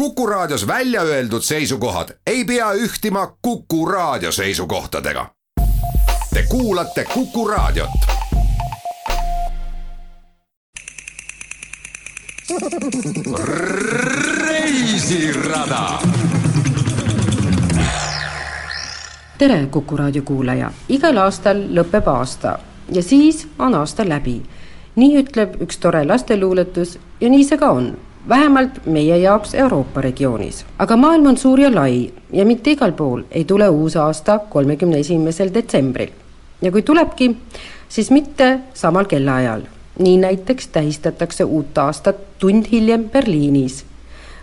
Kuku Raadios välja öeldud seisukohad ei pea ühtima Kuku Raadio seisukohtadega. Te kuulate Kuku Raadiot. reisirada. tere, Kuku raadio kuulaja, igal aastal lõpeb aasta ja siis on aasta läbi. nii ütleb üks tore lasteluuletus ja nii see ka on vähemalt meie jaoks Euroopa regioonis. aga maailm on suur ja lai ja mitte igal pool ei tule uus aasta kolmekümne esimesel detsembril. ja kui tulebki, siis mitte samal kellaajal. nii näiteks tähistatakse uut aastat tund hiljem Berliinis,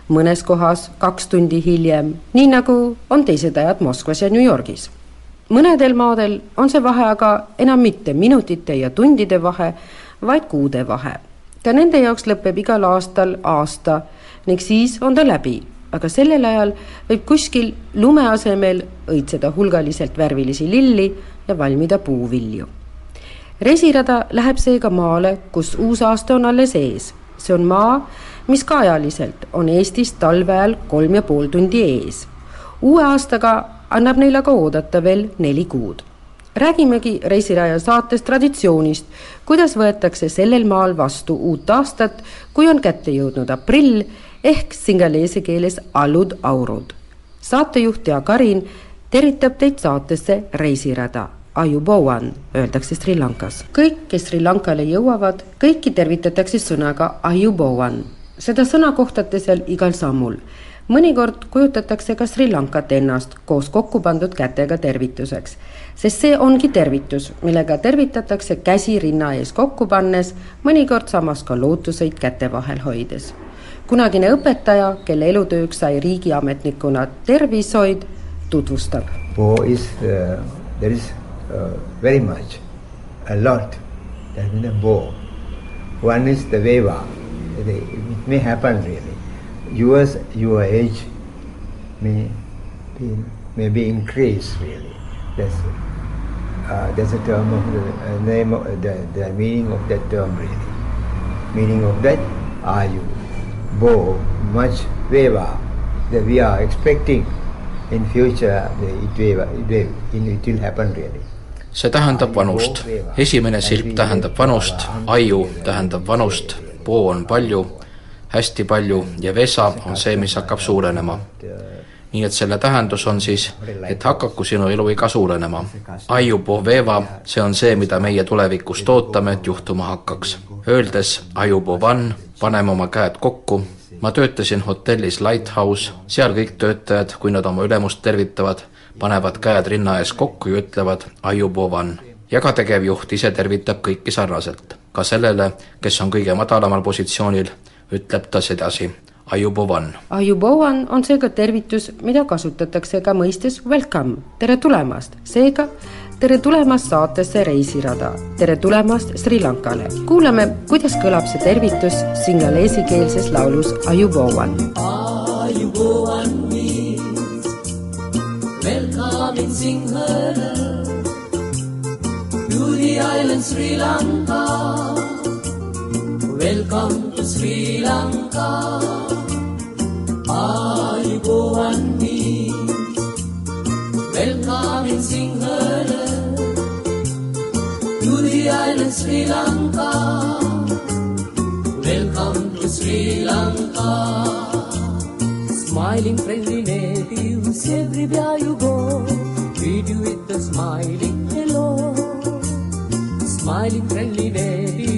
mõnes kohas kaks tundi hiljem, nii nagu on teised ajad Moskvas ja New Yorgis. mõnedel maadel on see vahe aga enam mitte minutite ja tundide vahe, vaid kuude vahe ka nende jaoks lõpeb igal aastal aasta ning siis on ta läbi, aga sellel ajal võib kuskil lume asemel õitseda hulgaliselt värvilisi lilli ja valmida puuvilju. reisirada läheb seega maale, kus uus aasta on alles ees. see on maa, mis ka ajaliselt on Eestist talve ajal kolm ja pool tundi ees. uue aastaga annab neil aga oodata veel neli kuud räägimegi Reisiraja saates traditsioonist, kuidas võetakse sellel maal vastu uut aastat, kui on kätte jõudnud aprill ehk singaleese keeles alud aurud. saatejuht Jaak Karin tervitab teid saatesse Reisirada. Ayubowan öeldakse Sri Lankas. kõik, kes Sri Lankale jõuavad, kõiki tervitatakse sõnaga Ayubowan. seda sõna kohtate seal igal sammul mõnikord kujutatakse ka Sri Lankat ennast koos kokku pandud kätega tervituseks, sest see ongi tervitus, millega tervitatakse käsi rinna ees kokku pannes, mõnikord samas ka lootuseid käte vahel hoides. kunagine õpetaja, kelle elutööks sai riigiametnikuna tervishoid, tutvustab. Is uh,, there is uh, very much, a lot, that means a bo. One is the veva, it may happen really yours, your age may be, may be increased really. That's, uh, that's a term of the uh, name of the, the meaning of that term really. Meaning of that are you bo much veva that we are expecting in future it will, it will, it will happen really. see tähendab vanust. esimene silp tähendab vanust, aiu tähendab vanust, poo on palju hästi palju ja vesa on see, mis hakkab suurenema. Nii et selle tähendus on siis, et hakaku sinu eluiga suurenema. Ajupoveva, see on see, mida meie tulevikust ootame, et juhtuma hakkaks. Öeldes Ajupovan, paneme oma käed kokku, ma töötasin hotellis Lighthouse, seal kõik töötajad, kui nad oma ülemust tervitavad, panevad käed rinna ees kokku ja ütlevad Ajupovan ja ka tegevjuht ise tervitab kõiki sarnaselt, ka sellele, kes on kõige madalamal positsioonil ütleb ta sedasi. Ajubovan. Ajubovan on seega tervitus, mida kasutatakse ka mõistes welcome, tere tulemast, seega tere tulemast saatesse Reisirada, tere tulemast Sri Lankale. kuulame, kuidas kõlab see tervitus singaleesikeelses laulus Ajubovan. Ajubovan means welcome in Sinhala to the island Sri Lanka. Welcome to Sri Lanka. Ayubowan means welcome in Sinhala to the island Sri Lanka. Welcome to Sri Lanka. Smiling friendly natives everywhere you go, greet you with a smiling hello. Smiling friendly natives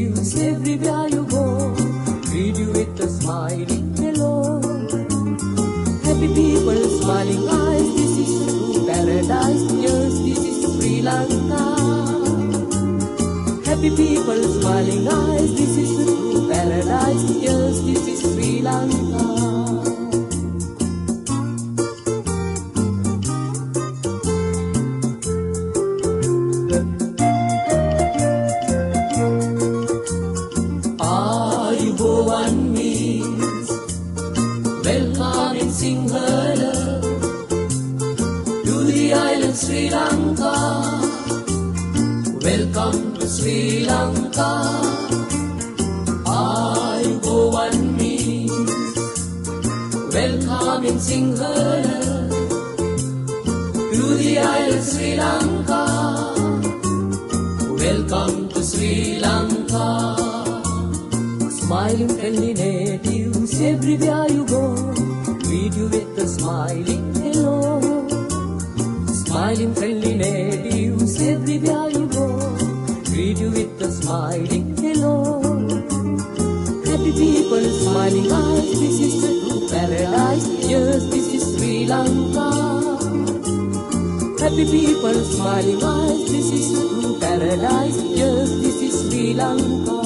Happy people, smiling eyes, this is true paradise. Yes, this is Sri Lanka.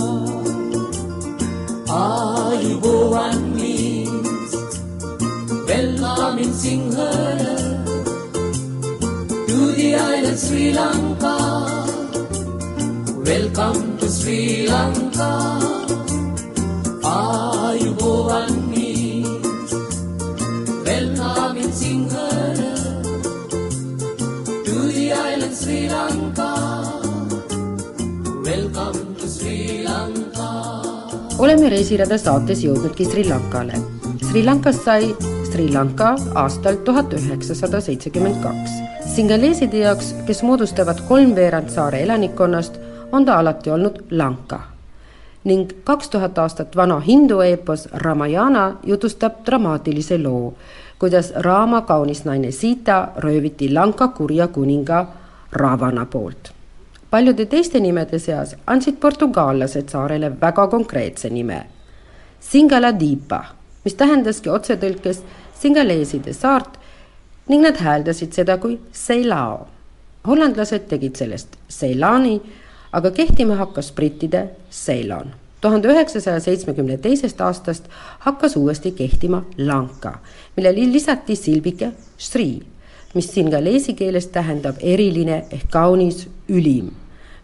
Means welcome in Sinhala to the island Sri Lanka. Welcome to Sri Lanka. Means welcome in Sri Lanka. Welcome to Sri Lanka. oleme Reisirada saates jõudnudki Sri Lankale. Sri Lankast sai Sri Lanka aastal tuhat üheksasada seitsekümmend kaks. singaleeside jaoks, kes moodustavad kolmveerand saare elanikkonnast, on ta alati olnud Lanka. ning kaks tuhat aastat vana hindu eepos Ramayana jutustab dramaatilise loo, kuidas Raama kaunis naine Sita rööviti Lanka kurja kuninga Ravana poolt paljude teiste nimede seas andsid portugaallased saarele väga konkreetse nime. Singaladipa, mis tähendaski otsetõlkes singaleeside saart ning nad hääldasid seda kui Ceilao. hollandlased tegid sellest Ceilani, aga kehtima hakkas brittide Ceylon. tuhande üheksasaja seitsmekümne teisest aastast hakkas uuesti kehtima Lanka, millele lisati silbike Sri, mis singaleesi keeles tähendab eriline ehk kaunis, ülim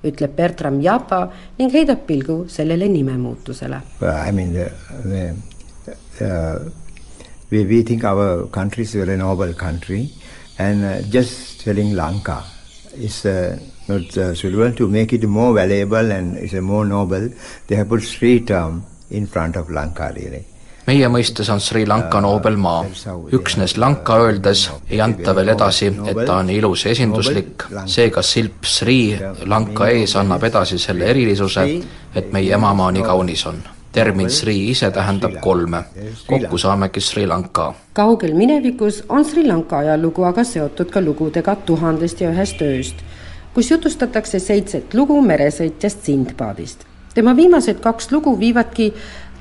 ütleb Bertram Japa ning heidab pilgu sellele nimemuutusele. I mean, the, the, uh, we, we think our country is a very noble country, and uh, just telling Lanka is uh, not uh, suitable to make it more valuable and it's a more noble. They have put Sri term in front of Lanka really. Meie mõistes on Sri Lanka noobelmaa. üksnes Lanka öeldes ei anta veel edasi, et ta on ilus ja esinduslik, seega silp Sri Lanka ees annab edasi selle erilisuse, et meie emamaa nii kaunis on. termin Sri ise tähendab kolme, kokku saamegi Sri Lanka. kaugel minevikus on Sri Lanka ajalugu aga seotud ka lugudega Tuhandest ja ühest ööst, kus jutustatakse seitset lugu meresõitjast Sindbadist. tema viimased kaks lugu viivadki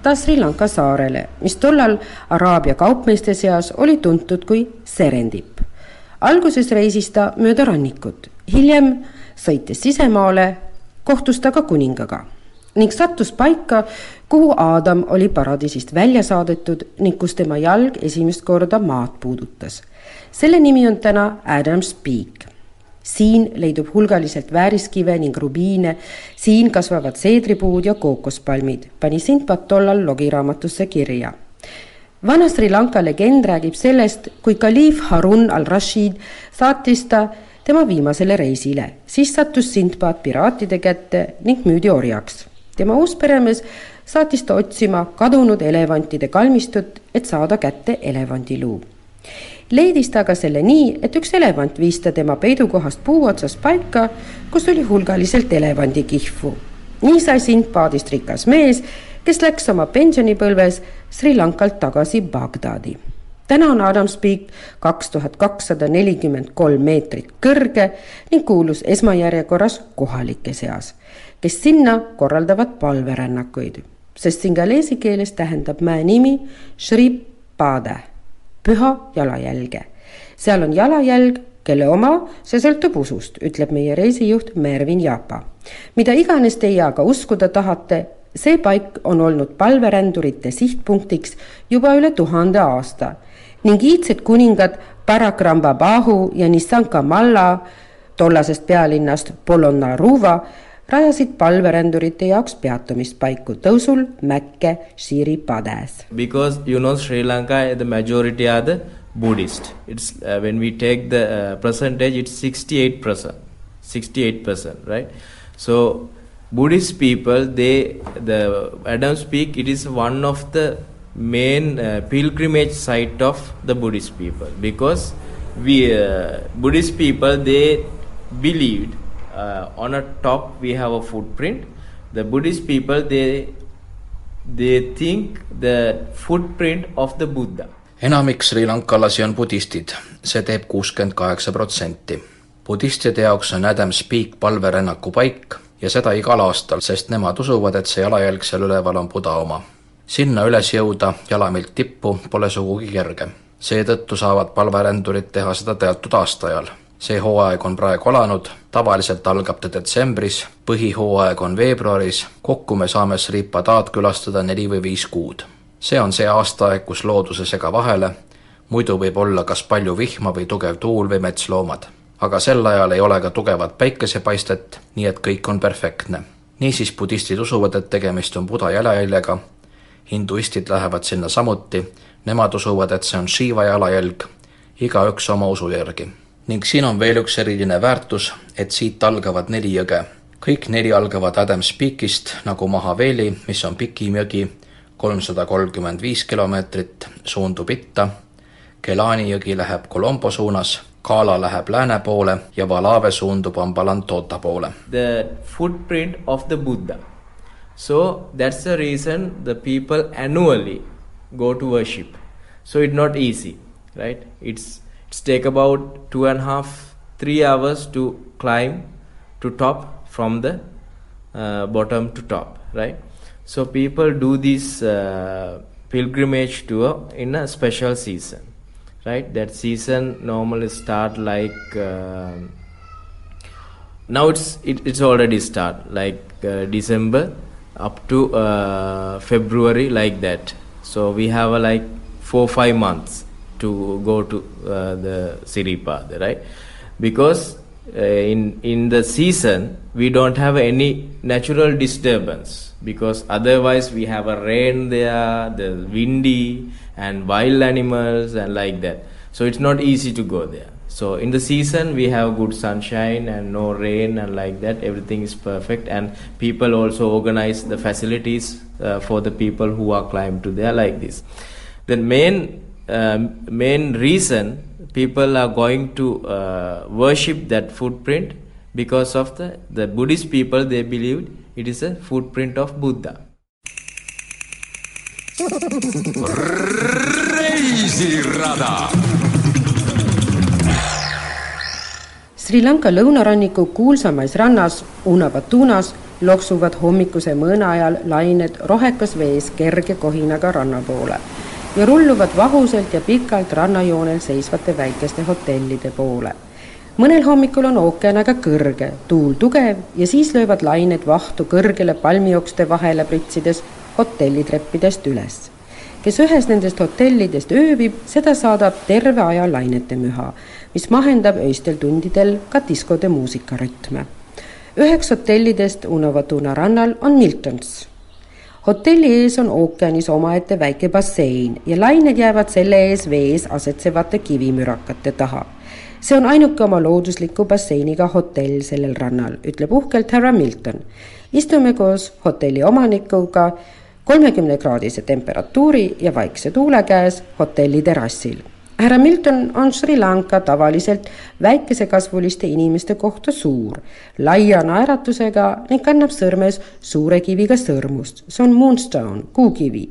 ta Sri Lanka saarele, mis tollal Araabia kaupmeeste seas oli tuntud kui Serendip. alguses reisis ta mööda rannikut, hiljem sõites sisemaale, kohtus ta ka kuningaga ning sattus paika, kuhu Aadam oli paradiisist välja saadetud ning kus tema jalg esimest korda maad puudutas. selle nimi on täna Adam's Peak siin leidub hulgaliselt vääriskive ning rubiine, siin kasvavad seedripuud ja kookospalmid, pani Sindbad tollal logiraamatusse kirja. vana Sri Lanka legend räägib sellest, kui kaliif Harun al-Rashid saatis ta tema viimasele reisile, siis sattus Sindbad piraatide kätte ning müüdi orjaks. tema uus peremees saatis ta otsima kadunud elevantide kalmistut, et saada kätte elevandiluu leidis ta aga selle nii, et üks elevant viis ta tema peidukohast puu otsas paika, kus oli hulgaliselt elevandikihvu. nii sai Sindbadist rikas mees, kes läks oma pensionipõlves Sri Lankalt tagasi Bagdadi. täna on Adams Peak kaks tuhat kakssada nelikümmend kolm meetrit kõrge ning kuulus esmajärjekorras kohalike seas, kes sinna korraldavad palverännakuid, sest singaleesi keeles tähendab mäe nimi Shri Pade püha jalajälge. seal on jalajälg, kelle oma, see sõltub usust, ütleb meie reisijuht Mervin Japa. mida iganes teie aga uskuda tahate, see paik on olnud palverändurite sihtpunktiks juba üle tuhande aasta ning iidsed kuningad Parakramba-Bahu ja Nisanka Malla tollasest pealinnast Polonnaruva rajasid palverändurite jaoks peatumispaiku tõusul Mäkke. Because you know Sri Lanka the majority are the Buddhist. It's uh, when we take the uh, percentage it's 68 percent, 68 percent, right? So Buddhist people they the Adams Peak it is one of the main uh, pilgrimage site of the Buddhist people because we uh, Buddhist people they believed uh, on a top we have a footprint. The Buddhist people they they think the footprint of the Buddha. enamik srilankalasi on budistid, see teeb kuuskümmend kaheksa protsenti. budistide jaoks on Adams Peak palverännaku paik ja seda igal aastal, sest nemad usuvad, et see jalajälg seal üleval on Buda oma. sinna üles jõuda jalamilt tippu pole sugugi kerge. seetõttu saavad palverändurid teha seda teatud aastaajal. See hooaeg on praegu alanud, tavaliselt algab ta detsembris, põhihooaeg on veebruaris, kokku me saame Sripadaad külastada neli või viis kuud. see on see aastaaeg, kus looduse sega vahele, muidu võib olla kas palju vihma või tugev tuul või metsloomad. Aga sel ajal ei ole ka tugevat päikesepaistet, nii et kõik on perfektne. niisiis budistid usuvad, et tegemist on Buda jalajäljega, hinduistid lähevad sinna samuti, nemad usuvad, et see on Shiva jalajälg, igaüks oma usu järgi. Ning siin on veel üks eriline väärtus, et siit algavad neli jõge. kõik neli algavad Adams Peakist nagu Mahaveli, mis on pikim jõgi, kolmsada kolmkümmend viis kilomeetrit, suundub itta, Kelani jõgi läheb Colombo suunas Kaala läheb lääne poole ja Valave suundub Ambalantota poole. The footprint of the Buddha. So that's the reason the people annually go to worship. So it's not easy, right? It's take about two and a half, three hours to climb to top from the uh, bottom to top, right? So people do this uh, pilgrimage tour in a special season right? That season normally start like uh, now it's it, it's already start like uh, december up to uh, february like that. So we have like four five months to go to uh, the siripa right? Because uh, in in the season we don't have any natural disturbance because otherwise we have a rain there the windy and wild animals and like that. So it's not easy to go there. So in the season we have good sunshine and no rain and like that. Everything is perfect and people also organize the facilities uh, for the people who are climb to there like this. The main main reason people are going to uh, worship that footprint because of the the buddhist people they believed it is a footprint of buddha reisirada. Sri Lanka lõunaranniku kuulsamais rannas Unavatunas loksuvad hommikuse mõõna ajal lained rohekas vees kerge kohinaga ranna poole ja rulluvad vahuselt ja pikalt rannajoonel seisvate väikeste hotellide poole. mõnel hommikul on ookean aga kõrge, tuul tugev ja siis löövad lained vahtu kõrgele palmiokste vahele pritsides hotellitreppidest üles kes ühes nendest hotellidest ööbib, seda saadab terve aja lainete müha, mis mahendab öistel tundidel ka diskode muusikarütme. üheks hotellidest Unavatuna rannal on Miltons. Hotelli ees on ookeanis omaette väike bassein ja lained jäävad selle ees vees asetsevate kivimürakate taha see on ainuke oma loodusliku basseiniga hotell sellel rannal, ütleb uhkelt härra Milton. istume koos hotelli omanikuga kolmekümne kraadise temperatuuri ja vaikse tuule käes hotelli terrassil. Härra Milton on Sri Lanka tavaliselt väikesekasvuliste inimeste kohta suur, laia naeratusega ning kannab sõrmes suure kiviga sõrmust, see on moonstone, kuukivi.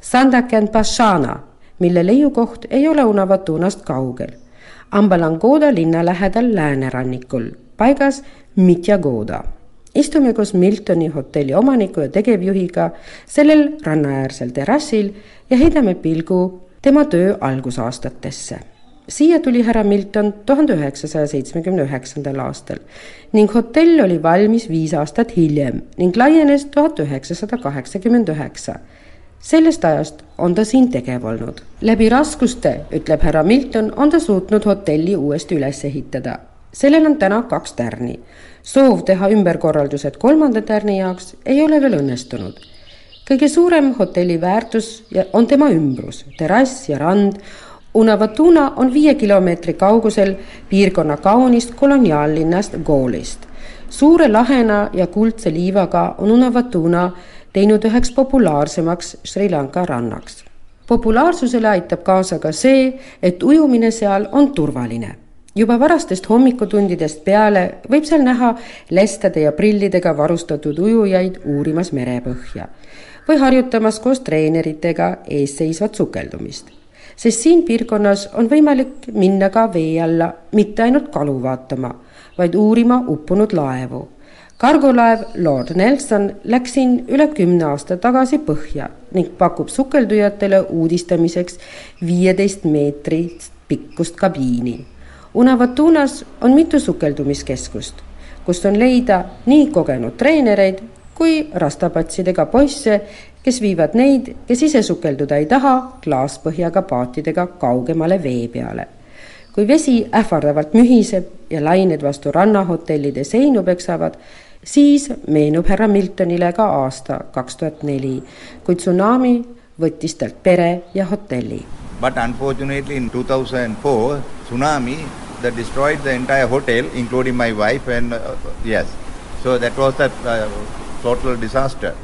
Sandaken Pashana, mille leiukoht ei ole Unavatunast kaugel. Ambalangoda linna lähedal läänerannikul, paigas Mitjagoda istume koos Miltoni hotelli omaniku ja tegevjuhiga sellel rannaäärsel terrassil ja heidame pilgu tema töö algusaastatesse. siia tuli härra Milton tuhande üheksasaja seitsmekümne üheksandal aastal ning hotell oli valmis viis aastat hiljem ning laienes tuhat üheksasada kaheksakümmend üheksa sellest ajast on ta siin tegev olnud. läbi raskuste, ütleb härra Milton, on ta suutnud hotelli uuesti üles ehitada. sellel on täna kaks tärni soov teha ümberkorraldused kolmanda tärni jaoks ei ole veel õnnestunud. Kõige suurem hotelli väärtus on tema ümbrus, terrass ja rand. Unavatuna on viie kilomeetri kaugusel piirkonna kaunist koloniaallinnast Goolist. suure lahena ja kuldse liivaga on Unavatuna teinud üheks populaarsemaks Sri Lanka rannaks. populaarsusele aitab kaasa ka see, et ujumine seal on turvaline. juba varastest hommikutundidest peale võib seal näha lestade ja prillidega varustatud ujujaid uurimas merepõhja või harjutamas koos treeneritega eesseisvat sukeldumist sest siin piirkonnas on võimalik minna ka vee alla mitte ainult kalu vaatama, vaid uurima uppunud laevu. kargolaev Lord Nelson läks siin üle kümne aasta tagasi põhja ning pakub sukeldujatele uudistamiseks viieteist meetrit pikkust kabiini. Unavatunas on mitu sukeldumiskeskust, kust on leida nii kogenud treenereid kui rastapatsidega poisse, kes viivad neid, kes ise sukelduda ei taha, klaaspõhjaga paatidega kaugemale vee peale. kui vesi ähvardavalt mühiseb ja lained vastu rannahotellide seinu peksavad, siis meenub härra Miltonile ka aasta kaks tuhat neli, kui tsunami võttis talt pere ja hotelli. But unfortunately in 2004 tsunami that destroyed the entire hotel including my wife and uh, yes so that was a uh, total disaster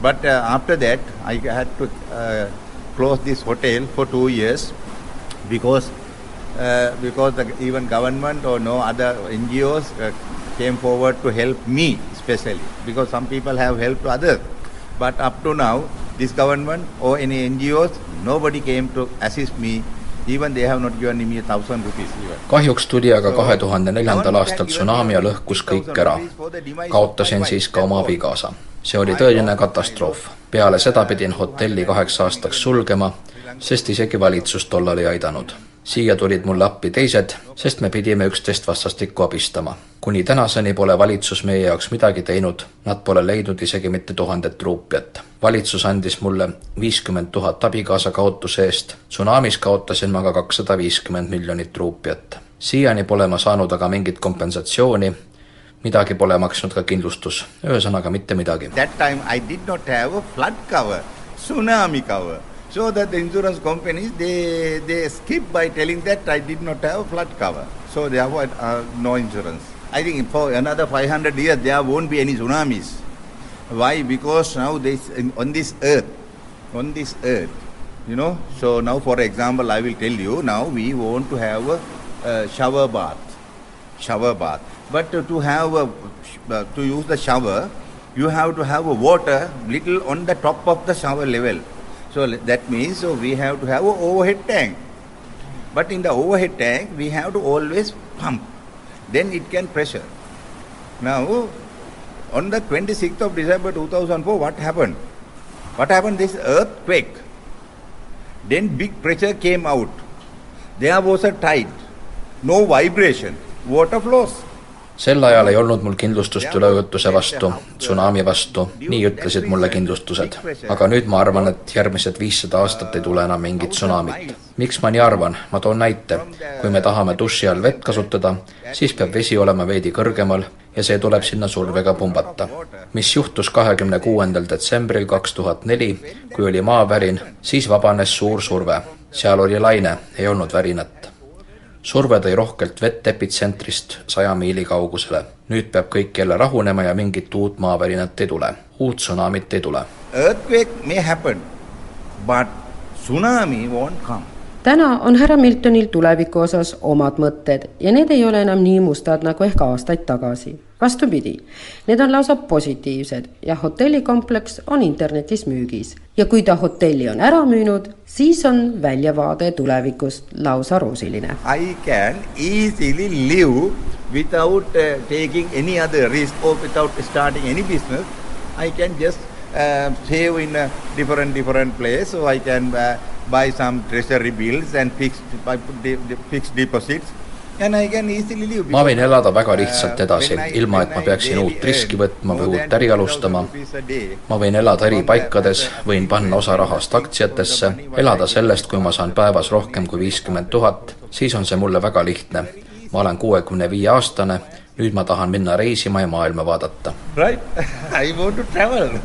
But uh, after that, I had to uh, close this hotel for two years because uh, because the, even government or no other NGOs uh, came forward to help me especially because some people have helped others. But up to now, this government or any NGOs, nobody came to assist me Even they have not given me a thousand rupees even. kahjuks tuli aga kahe tuhande neljandal aastal tsunami ja lõhkus kõik ära. kaotasin siis ka oma abikaasa see oli tõeline katastroof. peale seda pidin hotelli kaheks aastaks sulgema, sest isegi valitsus tollal ei aidanud. Siia tulid mulle appi teised, sest me pidime üksteist vastastikku abistama. kuni tänaseni pole valitsus meie jaoks midagi teinud, nad pole leidnud isegi mitte tuhandet ruupiat. valitsus andis mulle viiskümmend tuhat abikaasa kaotuse eest, tsunamis kaotasin ma ka kakssada viiskümmend miljonit ruupiat. siiani pole ma saanud aga mingit kompensatsiooni midagi pole maksnud ka kindlustus, ühesõnaga mitte midagi. That time I did not have a flood cover, tsunami cover. So that the insurance companies they they skip by telling that I did not have flood cover. So they uh, no insurance. I think for another 500 years there won't be any tsunamis. Why? Because now this on this earth, on this earth, you know. So now, for example, I will tell you. Now we want to have a, a shower bath, shower bath. But to have a, uh, to use the shower, you have to have a water little on the top of the shower level. So that means so we have to have an overhead tank. But in the overhead tank, we have to always pump. Then it can pressure. Now, on the 26th of December 2004, what happened? What happened? This earthquake. Then big pressure came out. There was a tide. No vibration. Water flows. Sel ajal ei olnud mul kindlustust üleujutuse vastu, tsunami vastu, nii ütlesid mulle kindlustused. aga nüüd ma arvan, et järgmised viissada aastat ei tule enam mingit tsunamit. miks ma nii arvan? ma toon näite. kui me tahame duši all vett kasutada, siis peab vesi olema veidi kõrgemal ja see tuleb sinna survega pumbata. mis juhtus kahekümne kuuendal detsembril kaks tuhat neli, kui oli maavärin, siis vabanes suur surve. seal oli laine, ei olnud värinat surve tõi rohkelt vett epitsentrist saja miili kaugusele. nüüd peab kõik jälle rahunema ja mingit uut maavärinat ei tule. uut tsunamit ei tule. Earthquake may happen, but tsunami won't come täna on härra Miltonil tuleviku osas omad mõtted ja need ei ole enam nii mustad nagu ehk aastaid tagasi. Vastupidi, need on lausa positiivsed ja hotellikompleks on internetis müügis. ja kui ta hotelli on ära müünud, siis on väljavaade tulevikust lausa roosiline. I can easily live without uh, taking any other risk or without starting any business. I can just uh, save in a different different place so I can uh, buy some treasury bills and fixed, fixed deposits ma võin elada väga lihtsalt edasi, ilma et ma peaksin uut riski võtma või uut äri alustama. ma võin elada eri paikades, võin panna osa rahast aktsiatesse, elada sellest, kui ma saan päevas rohkem kui viiskümmend tuhat, siis on see mulle väga lihtne. ma olen kuuekümne viie aastane, nüüd ma tahan minna reisima ja maailma vaadata. Right, I want to travel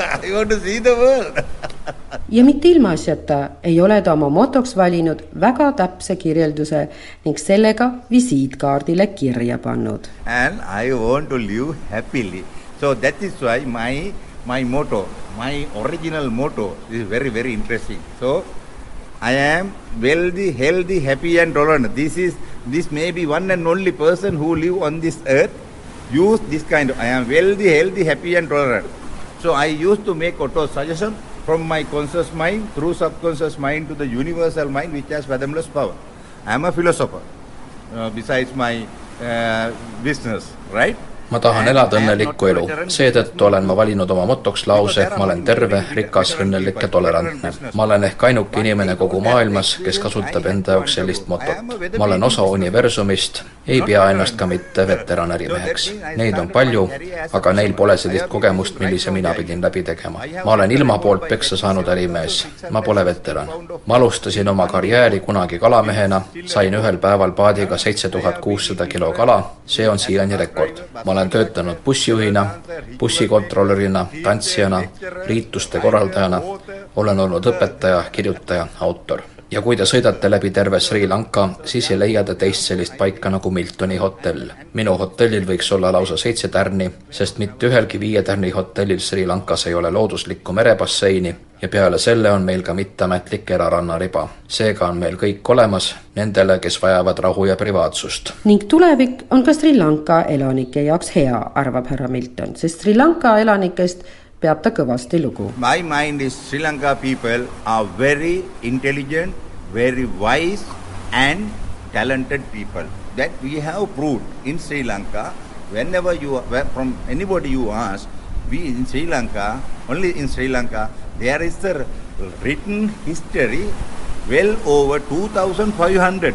I want to see the world ja mitte ilmaasjata ei ole ta oma motoks valinud väga täpse kirjelduse ning sellega visiitkaardile kirja pannud. And I want to live happily. So that is why my my motto, my original motto is very very interesting. So I am wealthy, healthy, happy, and tolerant. This is this may be one and only person who live on this earth use this kind of. I am wealthy, healthy, happy, and tolerant. So I used to make auto suggestion from my conscious mind through subconscious mind to the universal mind, which has fathomless power. I am a philosopher. Uh, besides my uh, business, right? Ma tahan elada õnnelikku elu, seetõttu olen ma valinud oma motoks lause ma olen terve, rikas, õnnelik ja tolerantne. ma olen ehk ainuke inimene kogu maailmas, kes kasutab enda jaoks sellist motot. ma olen osa universumist, ei pea ennast ka mitte veteranärimeheks. Neid on palju, aga neil pole sellist kogemust, millise mina pidin läbi tegema. ma olen ilma poolt peksa saanud ärimees, ma pole veteran. ma alustasin oma karjääri kunagi kalamehena, sain ühel päeval paadiga seitse tuhat kuussada kilo kala, see on siiani rekord. ma olen olen töötanud bussijuhina, bussikontrolörina, tantsijana, riituste korraldajana, olen olnud õpetaja, kirjutaja, autor ja kui te sõidate läbi terve Sri Lanka, siis ei leia te teist sellist paika nagu Miltoni hotell. minu hotellil võiks olla lausa seitse tärni, sest mitte ühelgi viie tärni hotellil Sri Lankas ei ole looduslikku merebasseini ja peale selle on meil ka mitteametlik erarannariba. seega on meil kõik olemas nendele, kes vajavad rahu ja privaatsust. ning tulevik on ka Sri Lanka elanike jaoks hea, arvab härra Milton, sest Sri Lanka elanikest My mind is Sri Lanka people are very intelligent, very wise and talented people. That we have proved in Sri Lanka. Whenever you from anybody you ask, we in Sri Lanka, only in Sri Lanka, there is a written history well over 2500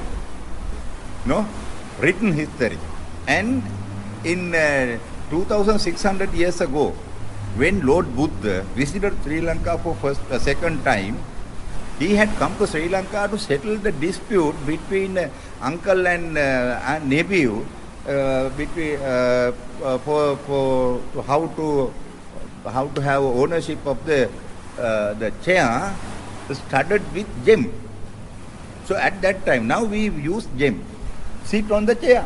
no written history and in uh, 2600 years ago when Lord Buddha visited Sri Lanka for first uh, second time, he had come to Sri Lanka to settle the dispute between uh, uncle and, uh, and nephew uh, between uh, uh, for for how to how to have ownership of the the chair started with gem. So at that time, now we use gem. Sit on the chair.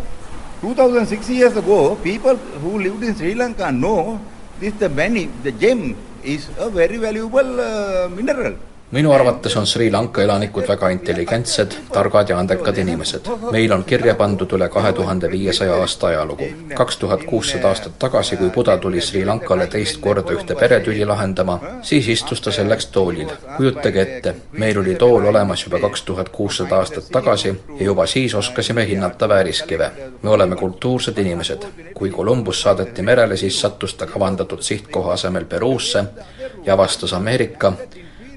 2006 years ago, people who lived in Sri Lanka know this the many the gem is a very valuable uh, mineral minu arvates on Sri Lanka elanikud väga intelligentsed, targad ja andekad inimesed. meil on kirja pandud üle kahe tuhande viiesaja aasta ajalugu. kaks tuhat kuussada aastat tagasi, kui Buda tuli Sri Lankale teist korda ühte peretüli lahendama, siis istus ta selleks toolil. kujutage ette, meil oli tool olemas juba kaks tuhat kuussada aastat tagasi ja juba siis oskasime hinnata vääriskive. me oleme kultuursed inimesed. kui Columbus saadeti merele, siis sattus ta kavandatud sihtkoha asemel Peruusse ja avastas Ameerika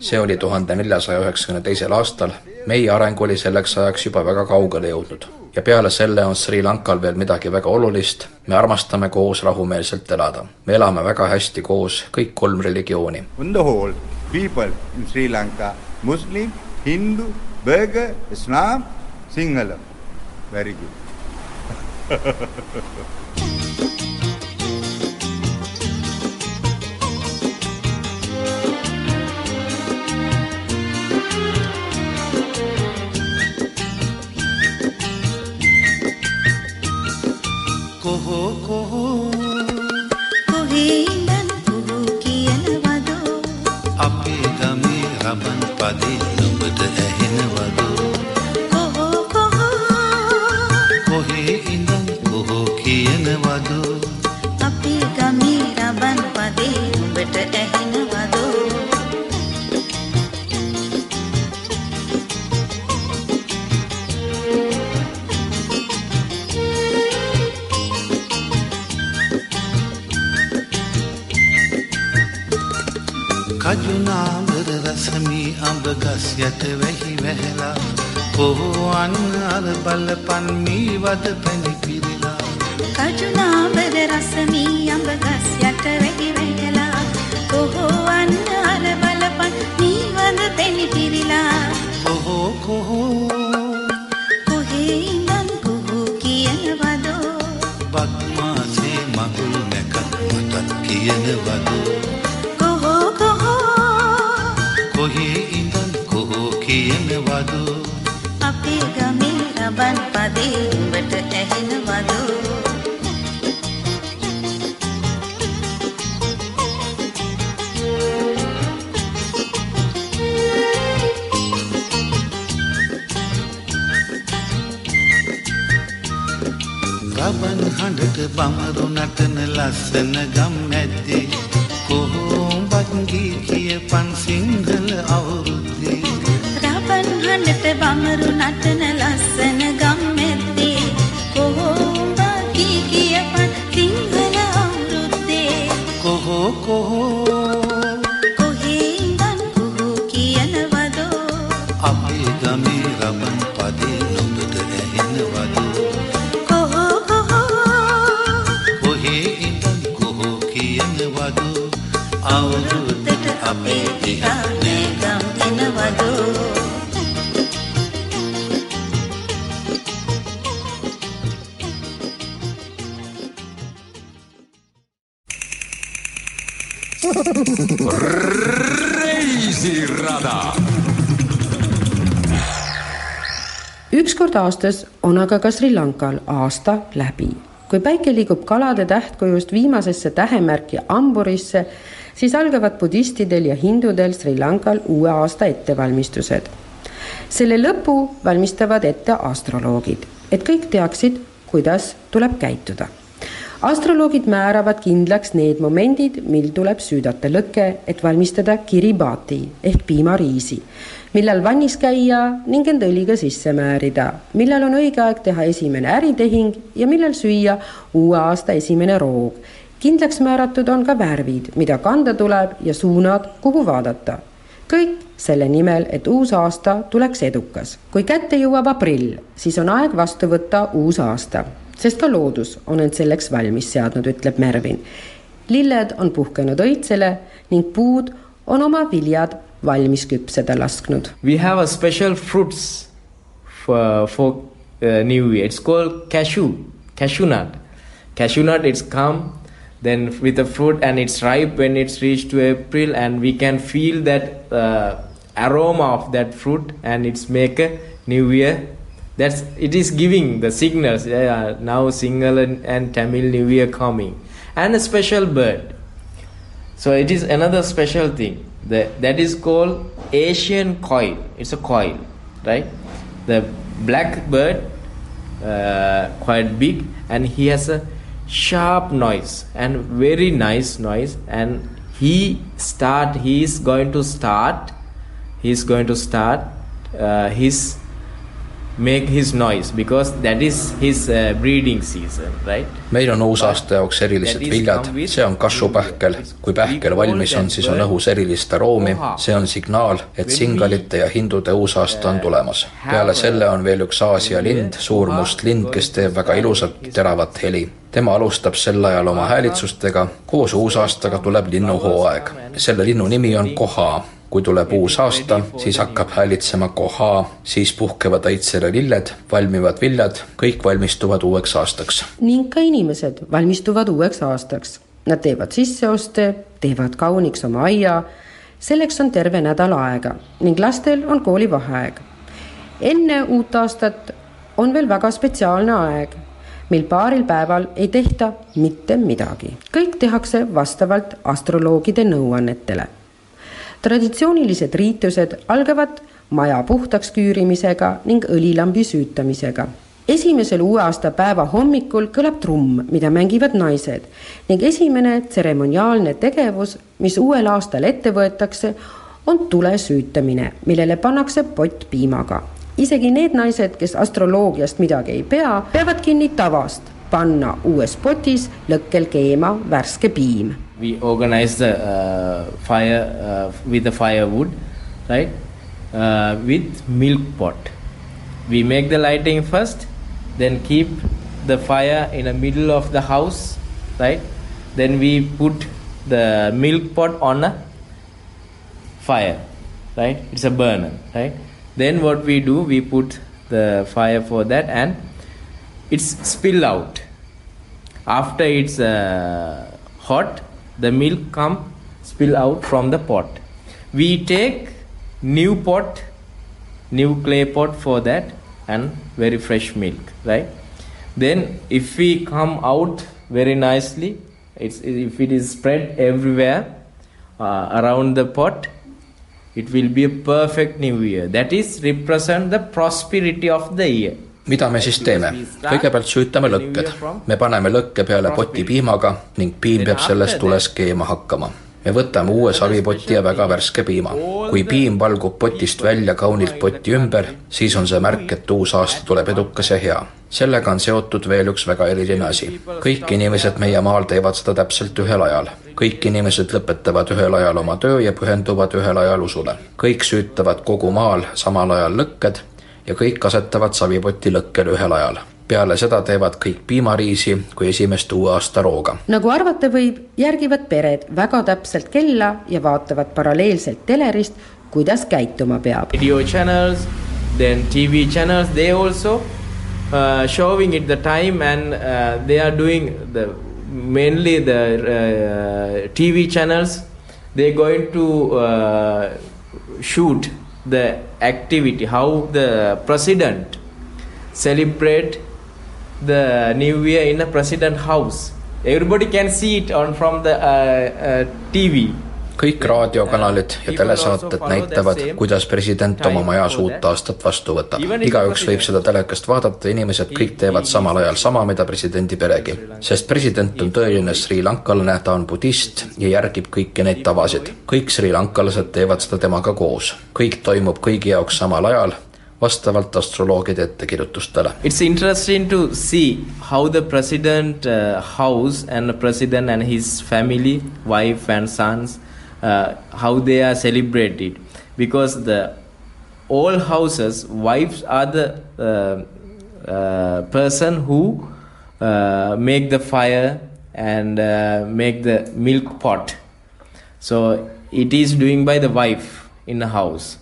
see oli tuhande neljasaja üheksakümne teisel aastal, meie areng oli selleks ajaks juba väga kaugele jõudnud. ja peale selle on Sri Lankal veel midagi väga olulist, me armastame koos rahumeelselt elada. me elame väga hästi koos, kõik kolm religiooni. On the whole, people in Sri Lanka, Muslim, Hindu, Burger, Islam, Sinhala, very good කොහෝ කොහෝ කොහේ ඉඳන් පුහු කියනවදෝ? අපේ ගමේ රබන් පදේ රබන් හඬට බමරු නටන ලස්සන ගම් මැද්දේ කොහොඹත් ගී aastas on aga ka Sri Lankal aasta läbi. kui päike liigub kalade tähtkujust viimasesse tähemärki Amburisse, siis algavad budistidel ja hindudel Sri Lankal uue aasta ettevalmistused. selle lõpu valmistavad ette astroloogid, et kõik teaksid, kuidas tuleb käituda astroloogid määravad kindlaks need momendid, mil tuleb süüdata lõke, et valmistada kiribati ehk piimariisi, millal vannis käia ning end õliga sisse määrida, millal on õige aeg teha esimene äritehing ja millal süüa uue aasta esimene roog. kindlaks määratud on ka värvid, mida kanda tuleb ja suunad, kuhu vaadata. kõik selle nimel, et uus aasta tuleks edukas. kui kätte jõuab aprill, siis on aeg vastu võtta uus aasta sest ka loodus on end selleks valmis seadnud, ütleb Mervin. lilled on puhkenud õitsele ning puud on oma viljad valmis küpseda lasknud. We have a special fruits for, for uh, New Year. It's called cashew, cashew nut. Cashew nut, it's come then with the fruit and it's ripe when it's reached to April and we can feel that uh, aroma of that fruit and it's make a New Year that's it is giving the signals. Yeah, now single and, and tamil new year coming. And a special bird. So it is another special thing. The, that is called asian coil. It's a coil right? The black bird uh, quite big and he has a sharp noise and very nice noise. And he start he is going to start he is going to start uh, his make his noise because that is his uh, breeding season right meil on uusaasta jaoks erilised viljad, see on kasvupähkel. kui pähkel valmis on, siis on õhus erilist aroomi, see on signaal, et singalite ja hindude uusaasta on tulemas. peale selle on veel üks Aasia lind, suur must lind, kes teeb väga ilusat teravat heli. tema alustab sel ajal oma häälitsustega, koos uusaastaga tuleb linnuhooaeg. selle linnu nimi on koha kui tuleb uus aasta, siis hakkab häälitsema koha, siis puhkevad õitsele lilled, valmivad viljad, kõik valmistuvad uueks aastaks. ning ka inimesed valmistuvad uueks aastaks. Nad teevad sisseoste, teevad kauniks oma aia. selleks on terve nädal aega ning lastel on koolivaheaeg. enne uut aastat on veel väga spetsiaalne aeg, mil paaril päeval ei tehta mitte midagi. kõik tehakse vastavalt astroloogide nõuannetele traditsioonilised riitused algavad maja puhtaks küürimisega ning õlilambi süütamisega. esimesel uue aasta päeva hommikul kõlab trumm, mida mängivad naised ning esimene tseremoniaalne tegevus, mis uuel aastal ette võetakse, on tule süütamine, millele pannakse pott piimaga. isegi need naised, kes astroloogiast midagi ei pea, peavad kinni tavast panna uues potis lõkkel keema värske piim we organize the uh, fire uh, with the firewood right? Uh, with milk pot. We make the lighting first then keep the fire in the middle of the house right? Then we put the milk pot on a fire right? It's a burner right? Then what we do we put the fire for that and it's spill out. After it's uh, hot the milk come spill out from the pot. We take new pot new clay pot for that and very fresh milk right? Then if we come out very nicely it's if it is spread everywhere uh, around the pot it will be a perfect new year. That is represent the prosperity of the year mida me siis teeme? kõigepealt süütame lõkked. me paneme lõkke peale poti piimaga ning piim peab selles tules keema hakkama me võtame uue savipoti ja väga värske piima. kui piim valgub potist välja kaunilt poti ümber, siis on see märk, et uus aasta tuleb edukas ja hea. sellega on seotud veel üks väga eriline asi. kõik inimesed meie maal teevad seda täpselt ühel ajal. kõik inimesed lõpetavad ühel ajal oma töö ja pühenduvad ühel ajal usule. kõik süütavad kogu maal samal ajal lõkked ja kõik asetavad savipoti lõkkele ühel ajal peale seda teevad kõik piimariisi kui esimest uue aasta rooga. nagu arvata võib, järgivad pered väga täpselt kella ja vaatavad paralleelselt telerist, kuidas käituma peab. video channels, then TV channels, they also uh, showing it the time and uh, they are doing the mainly the uh, TV channels. They going to uh, shoot the activity how the president celebrate the new year in a president house. Everybody can see it on from the uh, uh, tv kõik raadiokanalid ja telesaated näitavad, kuidas president oma majas uut aastat vastu võtab. igaüks võib seda telekast vaadata, inimesed kõik teevad samal ajal sama, mida presidendi peregi. sest president on tõeline srilankalane, ta on budist ja järgib kõiki neid tavasid. kõik srilankalased teevad seda temaga koos. kõik toimub kõigi jaoks samal ajal vastavalt astroloogide ettekirjutustele. It's interesting to see how the president uh, house and the president and his family, wife and sons, uh, how they are celebrated. Because the all houses wives are the uh, uh, person who uh, make the fire and uh, make the milk pot. So it is doing by the wife in the house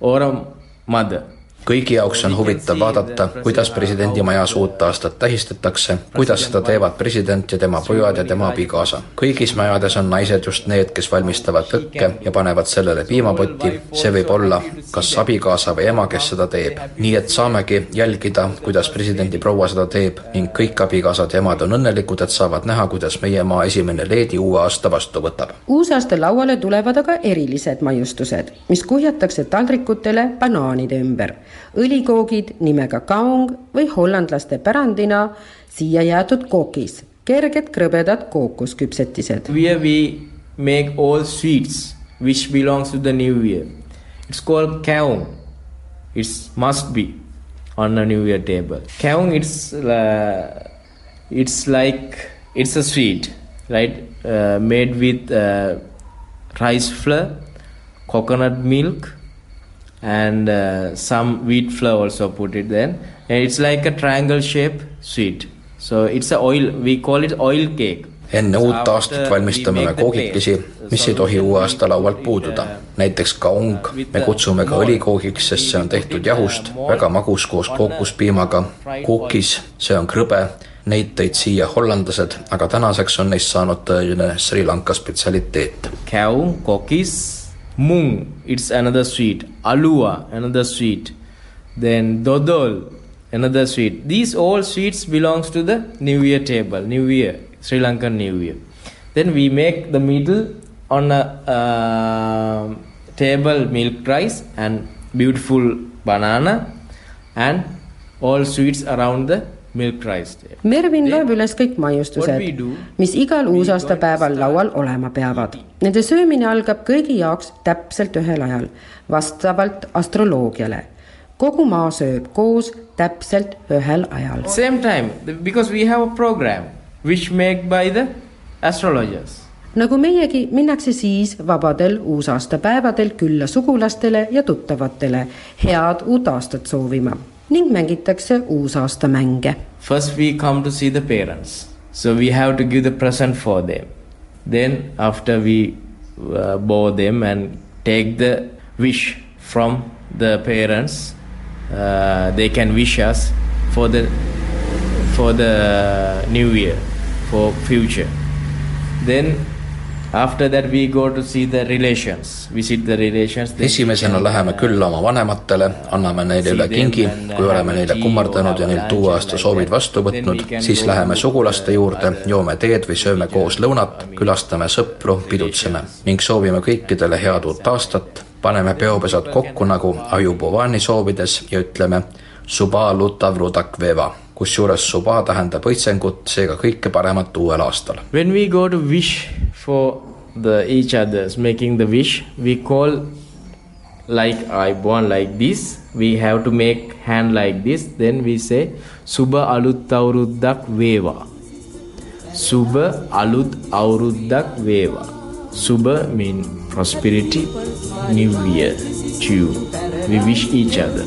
or a mother kõigi jaoks on huvitav vaadata, kuidas presidendi majas uut aastat tähistatakse, kuidas seda teevad president ja tema pojad ja tema abikaasa. kõigis majades on naised just need, kes valmistavad lõkke ja panevad sellele piimapotti, see võib olla kas abikaasa või ema, kes seda teeb. nii et saamegi jälgida, kuidas presidendi proua seda teeb ning kõik abikaasad ja emad on õnnelikud, et saavad näha, kuidas meie maa esimene leedi uue aasta vastu võtab. uusaasta lauale tulevad aga erilised maiustused, mis kuhjatakse taldrikutele banaanide ümber õlikoogid nimega kaung või hollandlaste pärandina siia jäetud kookis, kerged krõbedad kookosküpsetised. Here we make all sweets which belongs to the new year. It's called kaung. It must be on a new year table. Kaung it's uh, it's like it's a sweet, right? Uh, made with uh, rice flour, coconut milk, and uh, some wheat flour also put it then and it's like a triangle shape sweet. So it's a oil we call it oil cake. Enne uut aastat valmistame me koogikesi, mis ei tohi uue aasta laualt puududa. näiteks kaung, me kutsume ka õlikoogiks, sest see on tehtud jahust, väga magus koos kookospiimaga. kuukis, see on krõbe, neid tõid siia hollandlased, aga tänaseks on neist saanud tõeline Sri Lanka spetsialiteet. Kaung, kokis mung it's another sweet. Alua another sweet. Then dodol another sweet. These all sweets belongs to the new year table new year sri lankan new year. Then we make the middle on a uh, table milk rice and beautiful banana and all sweets around the Mervin loeb üles kõik maiustused, mis igal uusaastapäeval laual olema peavad. Nende söömine algab kõigi jaoks täpselt ühel ajal, vastavalt astroloogiale. kogu maa sööb koos täpselt ühel ajal. Same time because we have a program which made by the astrologers nagu meiegi, minnakse siis vabadel uusaastapäevadel külla sugulastele ja tuttavatele head uut aastat soovima ning mängitakse uusaastamänge. First we come to see the parents. So we have to give the present for them. Then after we uh, bow them and take the wish from the parents, uh, they can wish us for the for the new year, for future. Then After that we go to see the relations, visit the relations. esimesena läheme külla oma vanematele, anname neile üle kingi, kui oleme neile kummardanud ja neilt uue aasta soovid vastu võtnud, siis läheme sugulaste juurde, joome teed või sööme koos lõunat, külastame sõpru, pidutseme ning soovime kõikidele head uut aastat, paneme peopesad kokku nagu Ajubovani soovides ja ütleme Suba lutav rudak veva, kusjuures suba tähendab õitsengut, seega kõike paremat uuel aastal. When we go to wish for the each others, making the wish, we call like I born like this. We have to make hand like this. Then we say Suba alut avuruddak veva. Suba alut avuruddak veva. Suba mean prosperity, new year, chew. We wish each other.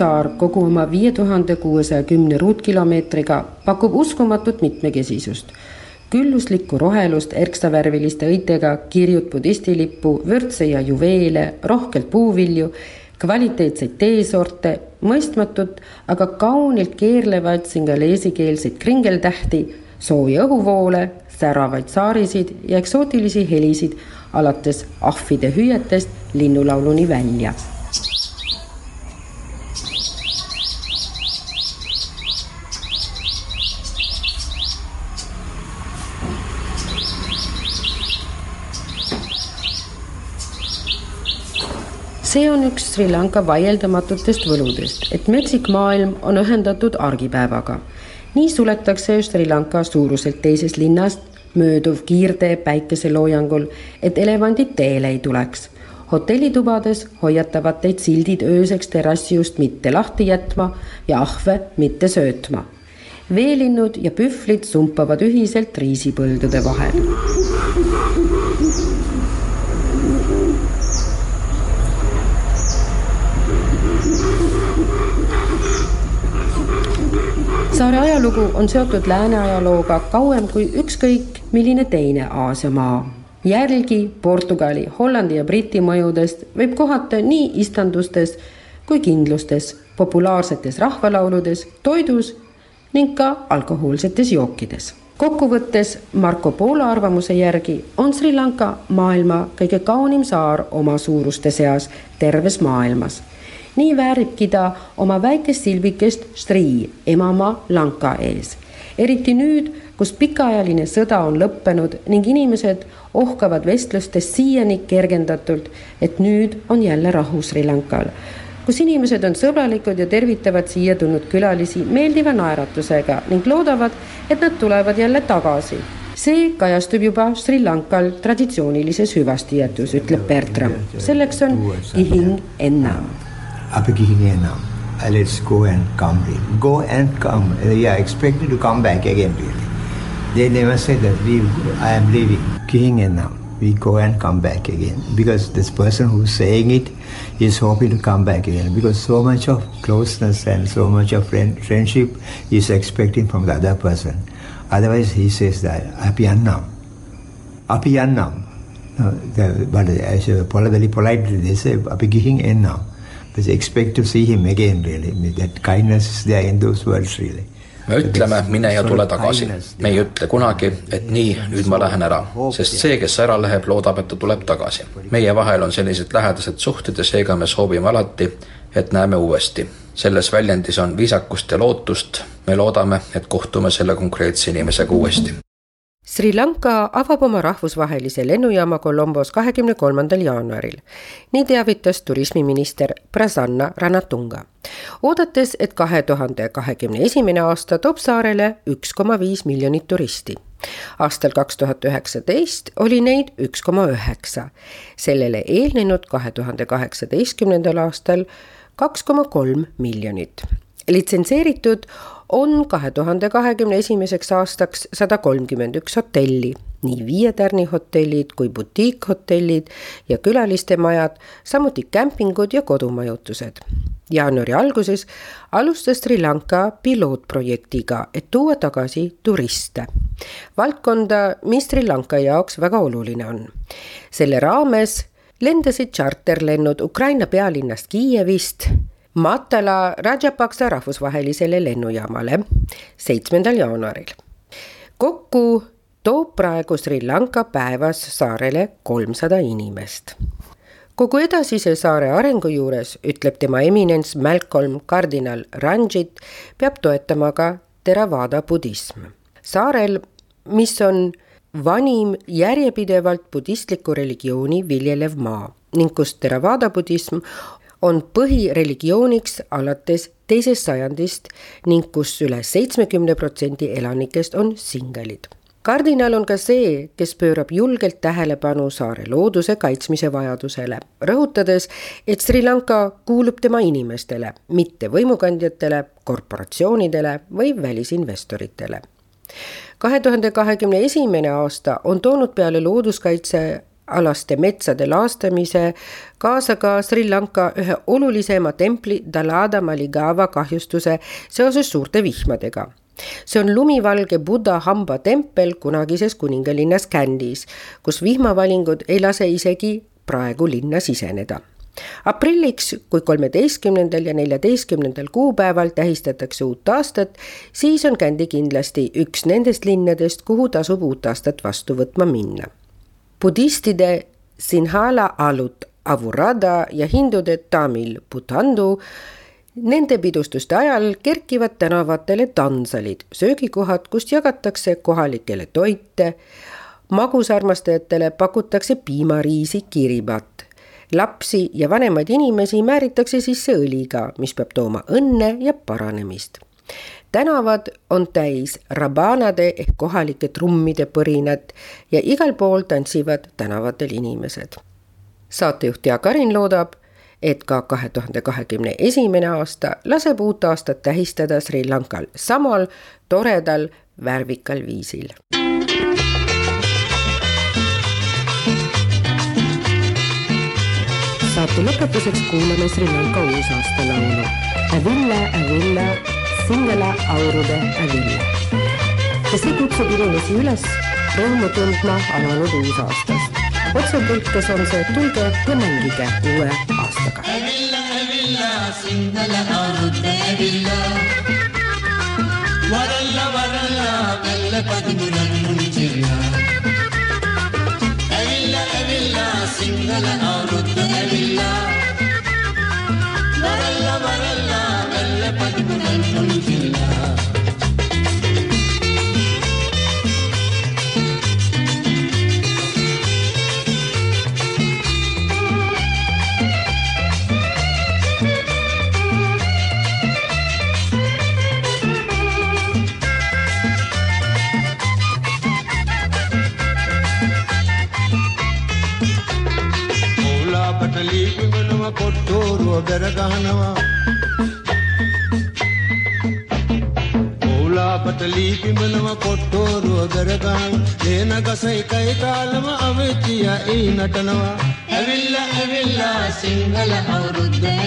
saar kogu oma viie tuhande kuuesaja kümne ruutkilomeetriga pakub uskumatut mitmekesisust. külluslikku rohelust erksavärviliste õitega kirjut budistilippu, vürtse ja juveele, rohkelt puuvilju, kvaliteetseid teesorte, mõistmatut, aga kaunilt keerlevaid singaleesikeelseid kringeltähti, sooji õhuvoole, säravaid saarisid ja eksootilisi helisid alates ahvide hüüetest linnulauluni välja see on üks Sri Lanka vaieldamatutest võludest, et metsik maailm on ühendatud argipäevaga. nii suletakse Sri Lanka suuruselt teisest linnast mööduv kiirtee päikeseloojangul, et elevandid teele ei tuleks. hotellitubades hoiatavad teid sildid ööseks terrassi just mitte lahti jätma ja ahve mitte söötma. veelinnud ja pühvlid sumpavad ühiselt riisipõldude vahel saare ajalugu on seotud lääne ajalooga kauem kui ükskõik milline teine Aasia maa. järgi Portugali, Hollandi ja Briti mõjudest võib kohata nii istandustes kui kindlustes, populaarsetes rahvalauludes, toidus ning ka alkohoolsetes jookides. kokkuvõttes Marco Polo arvamuse järgi on Sri Lanka maailma kõige kaunim saar oma suuruste seas terves maailmas nii vääribki ta oma väikest silbikest strii emamaa lanka ees. eriti nüüd, kus pikaajaline sõda on lõppenud ning inimesed ohkavad vestlustest siiani kergendatult, et nüüd on jälle rahu Sri Lankal kus inimesed on sõbralikud ja tervitavad siia tulnud külalisi meeldiva naeratusega ning loodavad, et nad tulevad jälle tagasi. see kajastub juba Sri Lankal traditsioonilises hüvastijätus, ütleb Bertram. selleks on Ihing Enna Uh, let's go and come really. Go and come. They are expected to come back again really. They never say that we I am leaving. Gihing enam. We go and come back again. Because this person who's saying it is hoping to come back again. Because so much of closeness and so much of friend, friendship is expecting from the other person. Otherwise he says that happy annam. Happy annam. Uh, the, but as a politely, politely they say happy gihing enam. But expect to see him again really. That kindness is there in those words really. me ütleme, mine ja tule tagasi. me ei ütle kunagi, et nii, nüüd ma lähen ära, sest see, kes ära läheb, loodab, et ta tuleb tagasi. meie vahel on sellised lähedased suhted ja seega me soovime alati, et näeme uuesti. selles väljendis on viisakust ja lootust, me loodame, et kohtume selle konkreetse inimesega uuesti. Sri Lanka avab oma rahvusvahelise lennujaama Colombos kahekümne kolmandal jaanuaril. nii teavitas turismiminister Prasanna Ranatunga. oodates, et kahe tuhande kahekümne esimene aasta toob saarele üks koma viis miljonit turisti. aastal kaks tuhat üheksateist oli neid üks koma üheksa. sellele eelnenud kahe tuhande kaheksateistkümnendal aastal kaks koma kolm miljonit. litsenseeritud on kahe tuhande kahekümne esimeseks aastaks sada kolmkümmend üks hotelli, nii viietärni hotellid kui butiikhotellid ja külalistemajad, samuti kämpingud ja kodumajutused. jaanuari alguses alustas Sri Lanka pilootprojektiga, et tuua tagasi turiste. valdkonda, mis Sri Lanka jaoks väga oluline on. selle raames lendasid tšarterlennud Ukraina pealinnast Kiievist Matala Rajapaksa rahvusvahelisele lennujaamale seitsmendal jaanuaril. kokku toob praegu Sri Lanka päevas saarele kolmsada inimest. kogu edasise saare arengu juures, ütleb tema eminents Malcolm kardinal Ranjit, peab toetama ka Theravada budism. saarel, mis on vanim järjepidevalt budistlikku religiooni viljelev maa ning kus Theravada budism on põhireligiooniks alates teisest sajandist ning kus üle seitsmekümne protsendi elanikest on singelid. kardinal on ka see, kes pöörab julgelt tähelepanu saare looduse kaitsmise vajadusele, rõhutades, et Sri Lanka kuulub tema inimestele, mitte võimukandjatele, korporatsioonidele või välisinvestoritele kahe tuhande kahekümne esimene aasta on toonud peale looduskaitse alaste metsade laastamise kaasa ka Sri Lanka ühe olulisema templi Dalada Maligava kahjustuse seoses suurte vihmadega see on lumivalge Buddha hamba tempel kunagises kuningalinnas Kandis, kus vihmavalingud ei lase isegi praegu linna siseneda aprilliks, kui kolmeteistkümnendal ja neljateistkümnendal kuupäeval tähistatakse uut aastat, siis on Kändi kindlasti üks nendest linnadest, kuhu tasub uut aastat vastu võtma minna. Budistide Sinhala Alut Avurada ja hindude Tamil Butandu Nende pidustuste ajal kerkivad tänavatele tansalid, söögikohad, kust jagatakse kohalikele toite. magusarmastajatele pakutakse piimariisi kiribat lapsi ja vanemaid inimesi määritakse sisse õliga, mis peab tooma õnne ja paranemist. Tänavad on täis rabanade ehk kohalike trummide põrinat ja igal pool tantsivad tänavatel inimesed. saatejuht Jaak Arin loodab, et ka kahe tuhande kahekümne esimene aasta laseb uut aastat tähistada Sri Lankal samal toredal värvikal viisil. Saate lõpetuseks kuulame Sri Lanka uusaastalaulu Avilla, Avilla, Singela, Aurude, Avilla. ja see kutsub inimesi üles rõõmu tundma alanud uusaastast. otsetõlkes on see tulge ja mängige uue aastaga. Avilla, Avilla, Singela, Aurude, ನಟನವ. ಅವಿಲ್ಲ ಅವಿಲ್ಲ ಸಿಂಗಲ ಅವರುದ್ದೆ